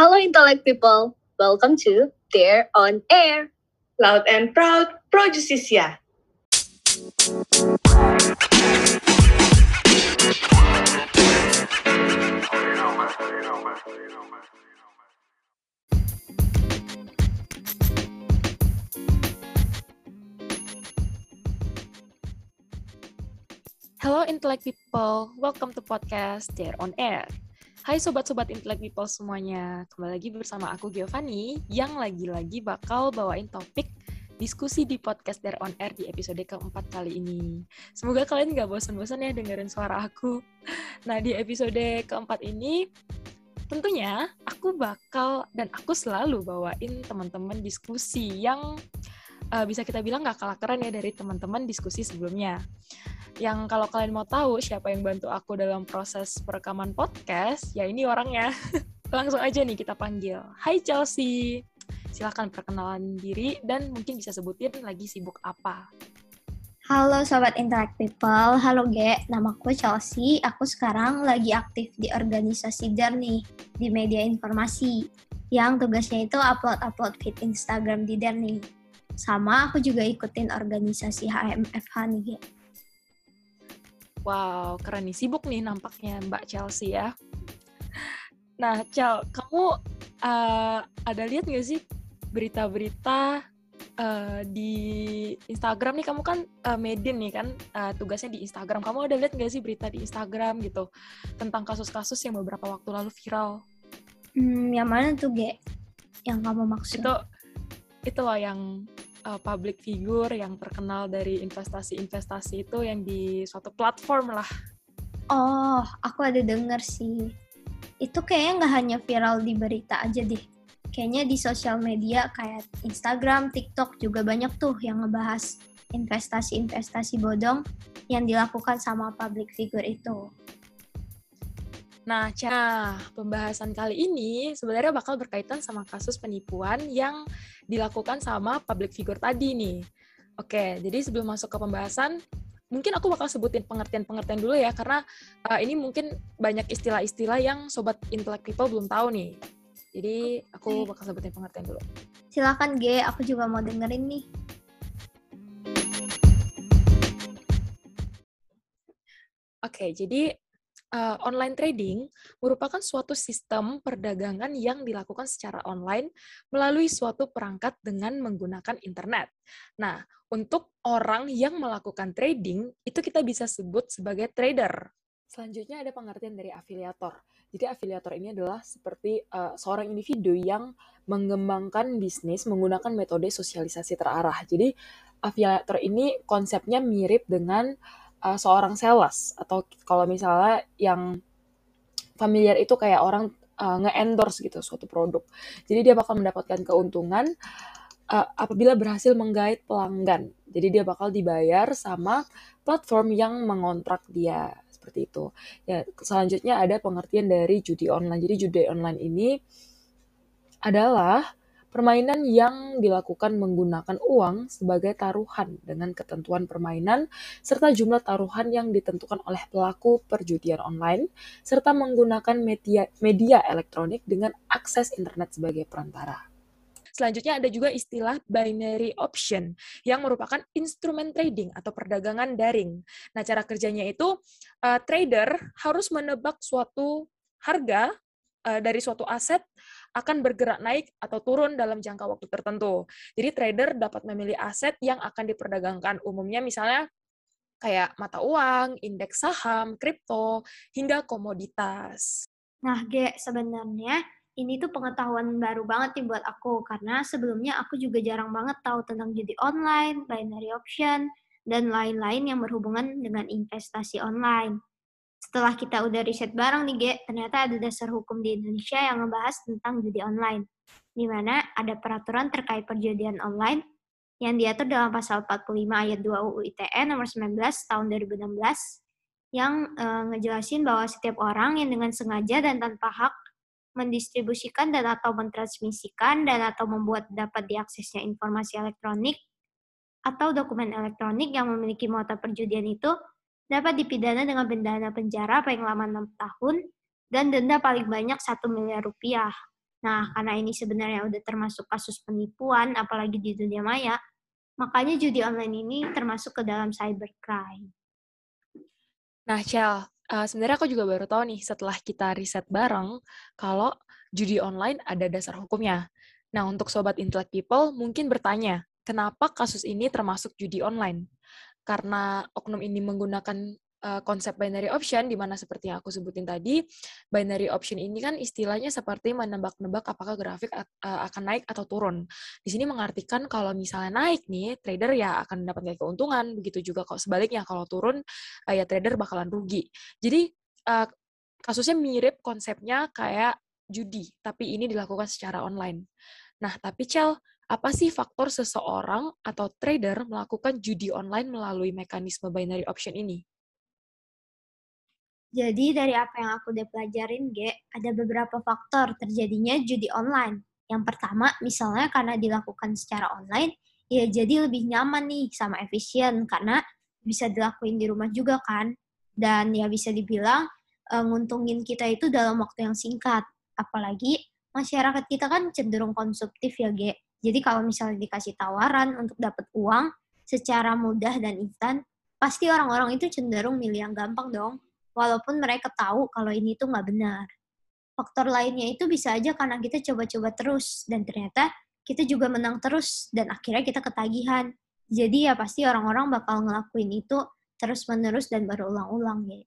Hello, intellect people. Welcome to Dare on Air. Loud and proud, pro justisia. Hello Intellect People, welcome to podcast Dare on Air. Hai sobat-sobat Intellect People semuanya, kembali lagi bersama aku Giovanni yang lagi-lagi bakal bawain topik diskusi di podcast Dare on Air di episode keempat kali ini. Semoga kalian nggak bosan-bosan ya dengerin suara aku. Nah di episode keempat ini tentunya aku bakal dan aku selalu bawain teman-teman diskusi yang uh, bisa kita bilang nggak kalah keren ya dari teman-teman diskusi sebelumnya yang kalau kalian mau tahu siapa yang bantu aku dalam proses perekaman podcast, ya ini orangnya. Langsung aja nih kita panggil. Hai Chelsea. Silahkan perkenalan diri dan mungkin bisa sebutin lagi sibuk apa. Halo Sobat Interact People, halo Ge, nama aku Chelsea. Aku sekarang lagi aktif di organisasi DAR nih, di media informasi. Yang tugasnya itu upload-upload feed Instagram di DAR nih. Sama aku juga ikutin organisasi HMFH nih Ge. Wow, keren nih. Sibuk nih nampaknya Mbak Chelsea ya. Nah, Chel, kamu uh, ada lihat nggak sih berita-berita uh, di Instagram nih? Kamu kan uh, Medin nih kan, uh, tugasnya di Instagram. Kamu ada lihat nggak sih berita di Instagram gitu tentang kasus-kasus yang beberapa waktu lalu viral? Hmm, yang mana tuh, Ge? Yang kamu maksud? Itu, itu loh yang uh, public figure yang terkenal dari investasi-investasi itu yang di suatu platform lah. Oh, aku ada denger sih. Itu kayaknya nggak hanya viral di berita aja deh. Kayaknya di sosial media kayak Instagram, TikTok juga banyak tuh yang ngebahas investasi-investasi bodong yang dilakukan sama public figure itu. Nah, cara pembahasan kali ini sebenarnya bakal berkaitan sama kasus penipuan yang dilakukan sama public figure tadi nih. Oke, jadi sebelum masuk ke pembahasan, mungkin aku bakal sebutin pengertian-pengertian dulu ya, karena uh, ini mungkin banyak istilah-istilah yang sobat intellect people belum tahu nih. Jadi aku bakal sebutin pengertian dulu. Silakan G, aku juga mau dengerin nih. Oke, jadi uh, online trading merupakan suatu sistem perdagangan yang dilakukan secara online melalui suatu perangkat dengan menggunakan internet. Nah, untuk orang yang melakukan trading, itu kita bisa sebut sebagai trader. Selanjutnya ada pengertian dari afiliator. Jadi afiliator ini adalah seperti uh, seorang individu yang mengembangkan bisnis menggunakan metode sosialisasi terarah. Jadi afiliator ini konsepnya mirip dengan uh, seorang sales atau kalau misalnya yang familiar itu kayak orang uh, nge-endorse gitu suatu produk. Jadi dia bakal mendapatkan keuntungan uh, apabila berhasil menggait pelanggan. Jadi dia bakal dibayar sama platform yang mengontrak dia seperti itu. Ya, selanjutnya ada pengertian dari judi online. Jadi judi online ini adalah Permainan yang dilakukan menggunakan uang sebagai taruhan dengan ketentuan permainan serta jumlah taruhan yang ditentukan oleh pelaku perjudian online serta menggunakan media, media elektronik dengan akses internet sebagai perantara. Selanjutnya ada juga istilah binary option yang merupakan instrumen trading atau perdagangan daring. Nah, cara kerjanya itu uh, trader harus menebak suatu harga uh, dari suatu aset akan bergerak naik atau turun dalam jangka waktu tertentu. Jadi trader dapat memilih aset yang akan diperdagangkan. Umumnya misalnya kayak mata uang, indeks saham, kripto, hingga komoditas. Nah, Ge, sebenarnya ini tuh pengetahuan baru banget nih buat aku karena sebelumnya aku juga jarang banget tahu tentang judi online, binary option, dan lain-lain yang berhubungan dengan investasi online setelah kita udah riset bareng nih, Ge, ternyata ada dasar hukum di Indonesia yang ngebahas tentang judi online, di mana ada peraturan terkait perjudian online yang diatur dalam pasal 45 ayat 2 UU ITE nomor 19 tahun 2016 yang e, ngejelasin bahwa setiap orang yang dengan sengaja dan tanpa hak mendistribusikan dan atau mentransmisikan dan atau membuat dapat diaksesnya informasi elektronik atau dokumen elektronik yang memiliki muatan perjudian itu dapat dipidana dengan dana penjara paling lama 6 tahun dan denda paling banyak 1 miliar rupiah. Nah, karena ini sebenarnya udah termasuk kasus penipuan, apalagi di dunia maya, makanya judi online ini termasuk ke dalam cybercrime. Nah, Chel, uh, sebenarnya aku juga baru tahu nih setelah kita riset bareng kalau judi online ada dasar hukumnya. Nah, untuk sobat intellect people mungkin bertanya, kenapa kasus ini termasuk judi online? Karena oknum ini menggunakan uh, konsep binary option di mana seperti yang aku sebutin tadi, binary option ini kan istilahnya seperti menebak-nebak apakah grafik uh, akan naik atau turun. Di sini mengartikan kalau misalnya naik nih, trader ya akan mendapatkan keuntungan, begitu juga kalau sebaliknya kalau turun uh, ya trader bakalan rugi. Jadi uh, kasusnya mirip konsepnya kayak judi, tapi ini dilakukan secara online. Nah, tapi Cel, apa sih faktor seseorang atau trader melakukan judi online melalui mekanisme binary option ini? Jadi dari apa yang aku udah pelajarin, G, ada beberapa faktor terjadinya judi online. Yang pertama, misalnya karena dilakukan secara online, ya jadi lebih nyaman nih sama efisien karena bisa dilakuin di rumah juga kan. Dan ya bisa dibilang e, nguntungin kita itu dalam waktu yang singkat. Apalagi masyarakat kita kan cenderung konsumtif ya, G. Jadi kalau misalnya dikasih tawaran untuk dapat uang secara mudah dan instan, pasti orang-orang itu cenderung milih yang gampang dong walaupun mereka tahu kalau ini tuh nggak benar. Faktor lainnya itu bisa aja karena kita coba-coba terus, dan ternyata kita juga menang terus, dan akhirnya kita ketagihan. Jadi ya pasti orang-orang bakal ngelakuin itu terus-menerus dan berulang-ulang ya.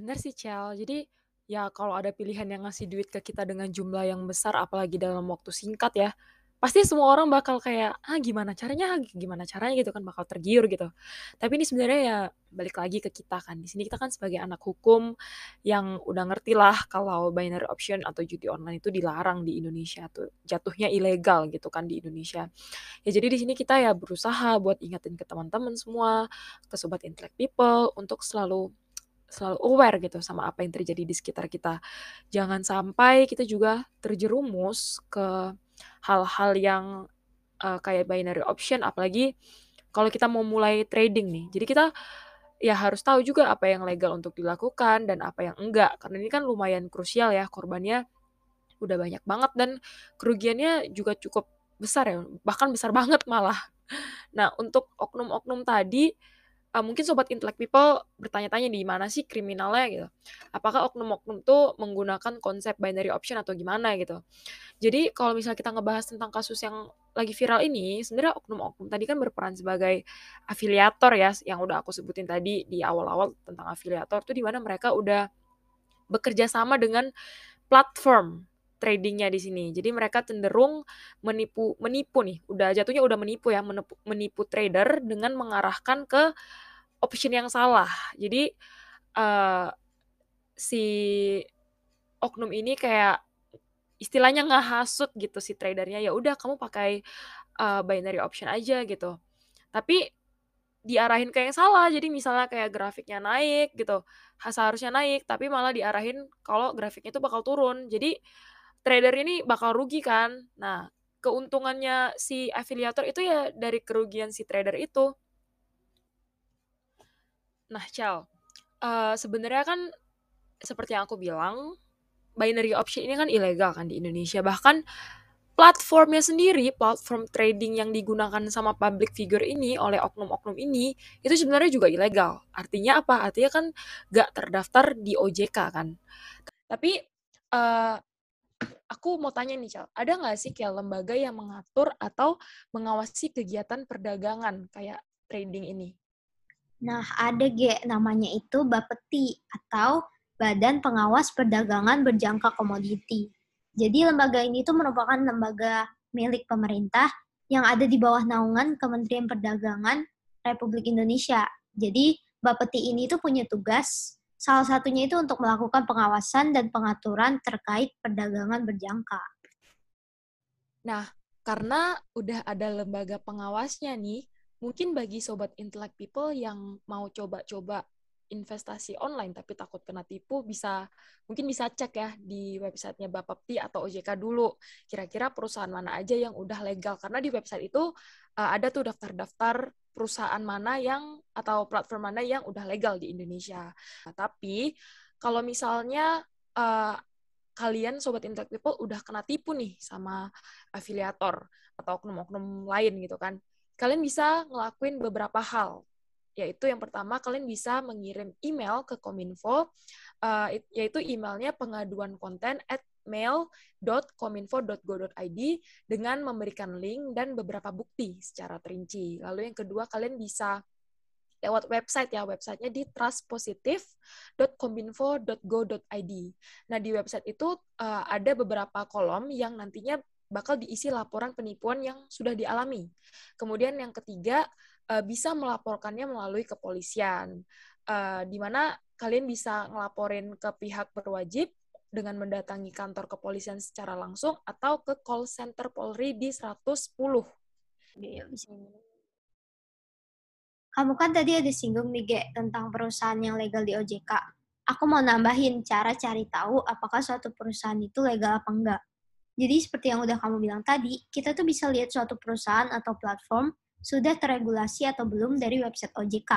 Bener sih, Cel. Jadi ya kalau ada pilihan yang ngasih duit ke kita dengan jumlah yang besar, apalagi dalam waktu singkat ya, pasti semua orang bakal kayak, "Ah, gimana caranya gimana caranya?" gitu kan, bakal tergiur gitu. Tapi ini sebenarnya ya balik lagi ke kita kan. Di sini kita kan sebagai anak hukum yang udah ngerti lah kalau binary option atau judi online itu dilarang di Indonesia tuh, jatuhnya ilegal gitu kan di Indonesia. Ya jadi di sini kita ya berusaha buat ingetin ke teman-teman semua, ke sobat intellect people untuk selalu selalu aware gitu sama apa yang terjadi di sekitar kita. Jangan sampai kita juga terjerumus ke hal-hal yang uh, kayak binary option apalagi kalau kita mau mulai trading nih. Jadi kita ya harus tahu juga apa yang legal untuk dilakukan dan apa yang enggak karena ini kan lumayan krusial ya korbannya udah banyak banget dan kerugiannya juga cukup besar ya bahkan besar banget malah. Nah, untuk oknum-oknum tadi uh, mungkin sobat intellect people bertanya-tanya di mana sih kriminalnya gitu. Apakah oknum-oknum tuh menggunakan konsep binary option atau gimana gitu. Jadi kalau misalnya kita ngebahas tentang kasus yang lagi viral ini, sebenarnya oknum-oknum tadi kan berperan sebagai afiliator ya, yang udah aku sebutin tadi di awal-awal tentang afiliator tuh di mana mereka udah bekerja sama dengan platform tradingnya di sini. Jadi mereka cenderung menipu menipu nih, udah jatuhnya udah menipu ya, menipu, menipu trader dengan mengarahkan ke option yang salah. Jadi uh, si oknum ini kayak istilahnya ngehasut gitu si tradernya ya udah kamu pakai uh, binary option aja gitu. Tapi diarahin ke yang salah. Jadi misalnya kayak grafiknya naik gitu, seharusnya naik tapi malah diarahin kalau grafiknya itu bakal turun. Jadi trader ini bakal rugi kan. Nah, keuntungannya si afiliator itu ya dari kerugian si trader itu. Nah, Chel, uh, sebenarnya kan seperti yang aku bilang, binary option ini kan ilegal kan di Indonesia. Bahkan platformnya sendiri, platform trading yang digunakan sama public figure ini oleh oknum-oknum ini, itu sebenarnya juga ilegal. Artinya apa? Artinya kan gak terdaftar di OJK kan. Tapi uh, aku mau tanya nih, Cal, ada nggak sih kayak lembaga yang mengatur atau mengawasi kegiatan perdagangan kayak trading ini? Nah, ada G, namanya itu Bapeti atau Badan Pengawas Perdagangan Berjangka Komoditi. Jadi lembaga ini tuh merupakan lembaga milik pemerintah yang ada di bawah naungan Kementerian Perdagangan Republik Indonesia. Jadi Bapeti ini tuh punya tugas Salah satunya itu untuk melakukan pengawasan dan pengaturan terkait perdagangan berjangka. Nah, karena udah ada lembaga pengawasnya nih, mungkin bagi sobat intellect people yang mau coba-coba investasi online tapi takut kena tipu bisa mungkin bisa cek ya di websitenya Bapepti atau OJK dulu kira-kira perusahaan mana aja yang udah legal karena di website itu uh, ada tuh daftar-daftar perusahaan mana yang atau platform mana yang udah legal di Indonesia. Nah, tapi kalau misalnya uh, kalian sobat intellect people udah kena tipu nih sama afiliator atau oknum-oknum lain gitu kan. Kalian bisa ngelakuin beberapa hal. Yaitu yang pertama kalian bisa mengirim email ke Kominfo uh, yaitu emailnya pengaduan konten at mail.kominfo.go.id dengan memberikan link dan beberapa bukti secara terinci. Lalu yang kedua, kalian bisa lewat website ya, websitenya di trustpositive.kominfo.go.id. Nah, di website itu uh, ada beberapa kolom yang nantinya bakal diisi laporan penipuan yang sudah dialami. Kemudian yang ketiga, uh, bisa melaporkannya melalui kepolisian, uh, di mana kalian bisa ngelaporin ke pihak berwajib dengan mendatangi kantor kepolisian secara langsung atau ke call center Polri di 110. Kamu kan tadi ada singgung nih, Ge, tentang perusahaan yang legal di OJK. Aku mau nambahin cara cari tahu apakah suatu perusahaan itu legal apa enggak. Jadi seperti yang udah kamu bilang tadi, kita tuh bisa lihat suatu perusahaan atau platform sudah terregulasi atau belum dari website OJK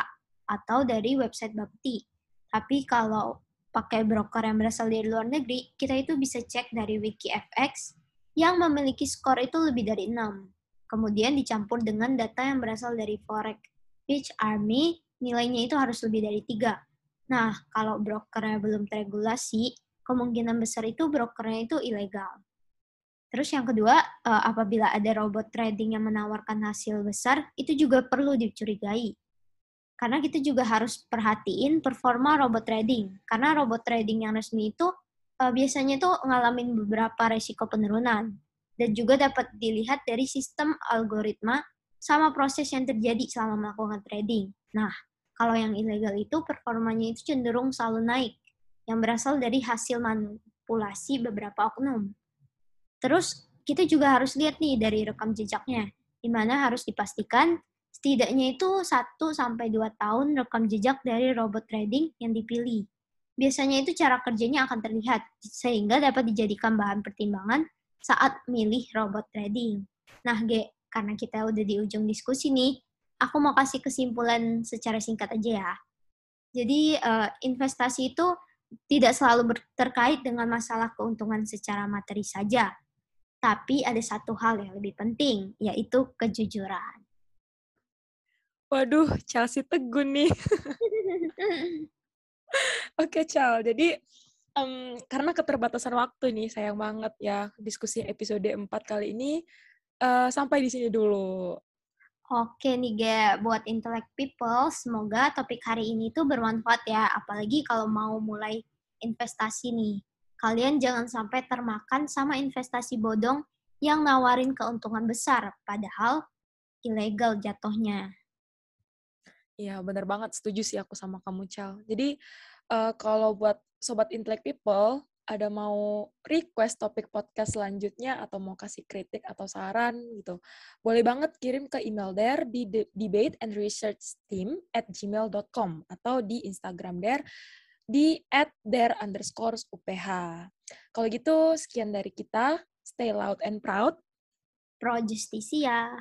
atau dari website Bapti. Tapi kalau pakai broker yang berasal dari luar negeri, kita itu bisa cek dari WikiFX yang memiliki skor itu lebih dari 6. Kemudian dicampur dengan data yang berasal dari Forex Pitch Army, nilainya itu harus lebih dari 3. Nah, kalau brokernya belum terregulasi, kemungkinan besar itu brokernya itu ilegal. Terus yang kedua, eh, apabila ada robot trading yang menawarkan hasil besar, itu juga perlu dicurigai karena kita juga harus perhatiin performa robot trading. Karena robot trading yang resmi itu uh, biasanya tuh ngalamin beberapa resiko penurunan dan juga dapat dilihat dari sistem algoritma sama proses yang terjadi selama melakukan trading. Nah, kalau yang ilegal itu performanya itu cenderung selalu naik yang berasal dari hasil manipulasi beberapa oknum. Terus kita juga harus lihat nih dari rekam jejaknya, di mana harus dipastikan Setidaknya itu 1 sampai 2 tahun rekam jejak dari robot trading yang dipilih. Biasanya itu cara kerjanya akan terlihat sehingga dapat dijadikan bahan pertimbangan saat milih robot trading. Nah, G, karena kita udah di ujung diskusi nih, aku mau kasih kesimpulan secara singkat aja ya. Jadi, uh, investasi itu tidak selalu terkait dengan masalah keuntungan secara materi saja, tapi ada satu hal yang lebih penting, yaitu kejujuran. Waduh, Chelsea Tegun nih. Oke, Chal. Jadi, um, karena keterbatasan waktu nih, sayang banget ya diskusi episode 4 kali ini uh, sampai di sini dulu. Oke nih, Ga. Buat intellect people, semoga topik hari ini tuh bermanfaat ya. Apalagi kalau mau mulai investasi nih. Kalian jangan sampai termakan sama investasi bodong yang nawarin keuntungan besar, padahal ilegal jatuhnya. Iya, bener banget. Setuju sih aku sama kamu, Cal. Jadi, uh, kalau buat Sobat Intellect People, ada mau request topik podcast selanjutnya atau mau kasih kritik atau saran gitu, boleh banget kirim ke email there di debate and research team at gmail.com atau di Instagram there di at there underscore UPH. Kalau gitu, sekian dari kita. Stay loud and proud. Pro Justisia.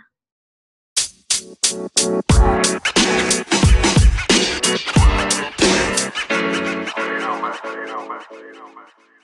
You know, man. You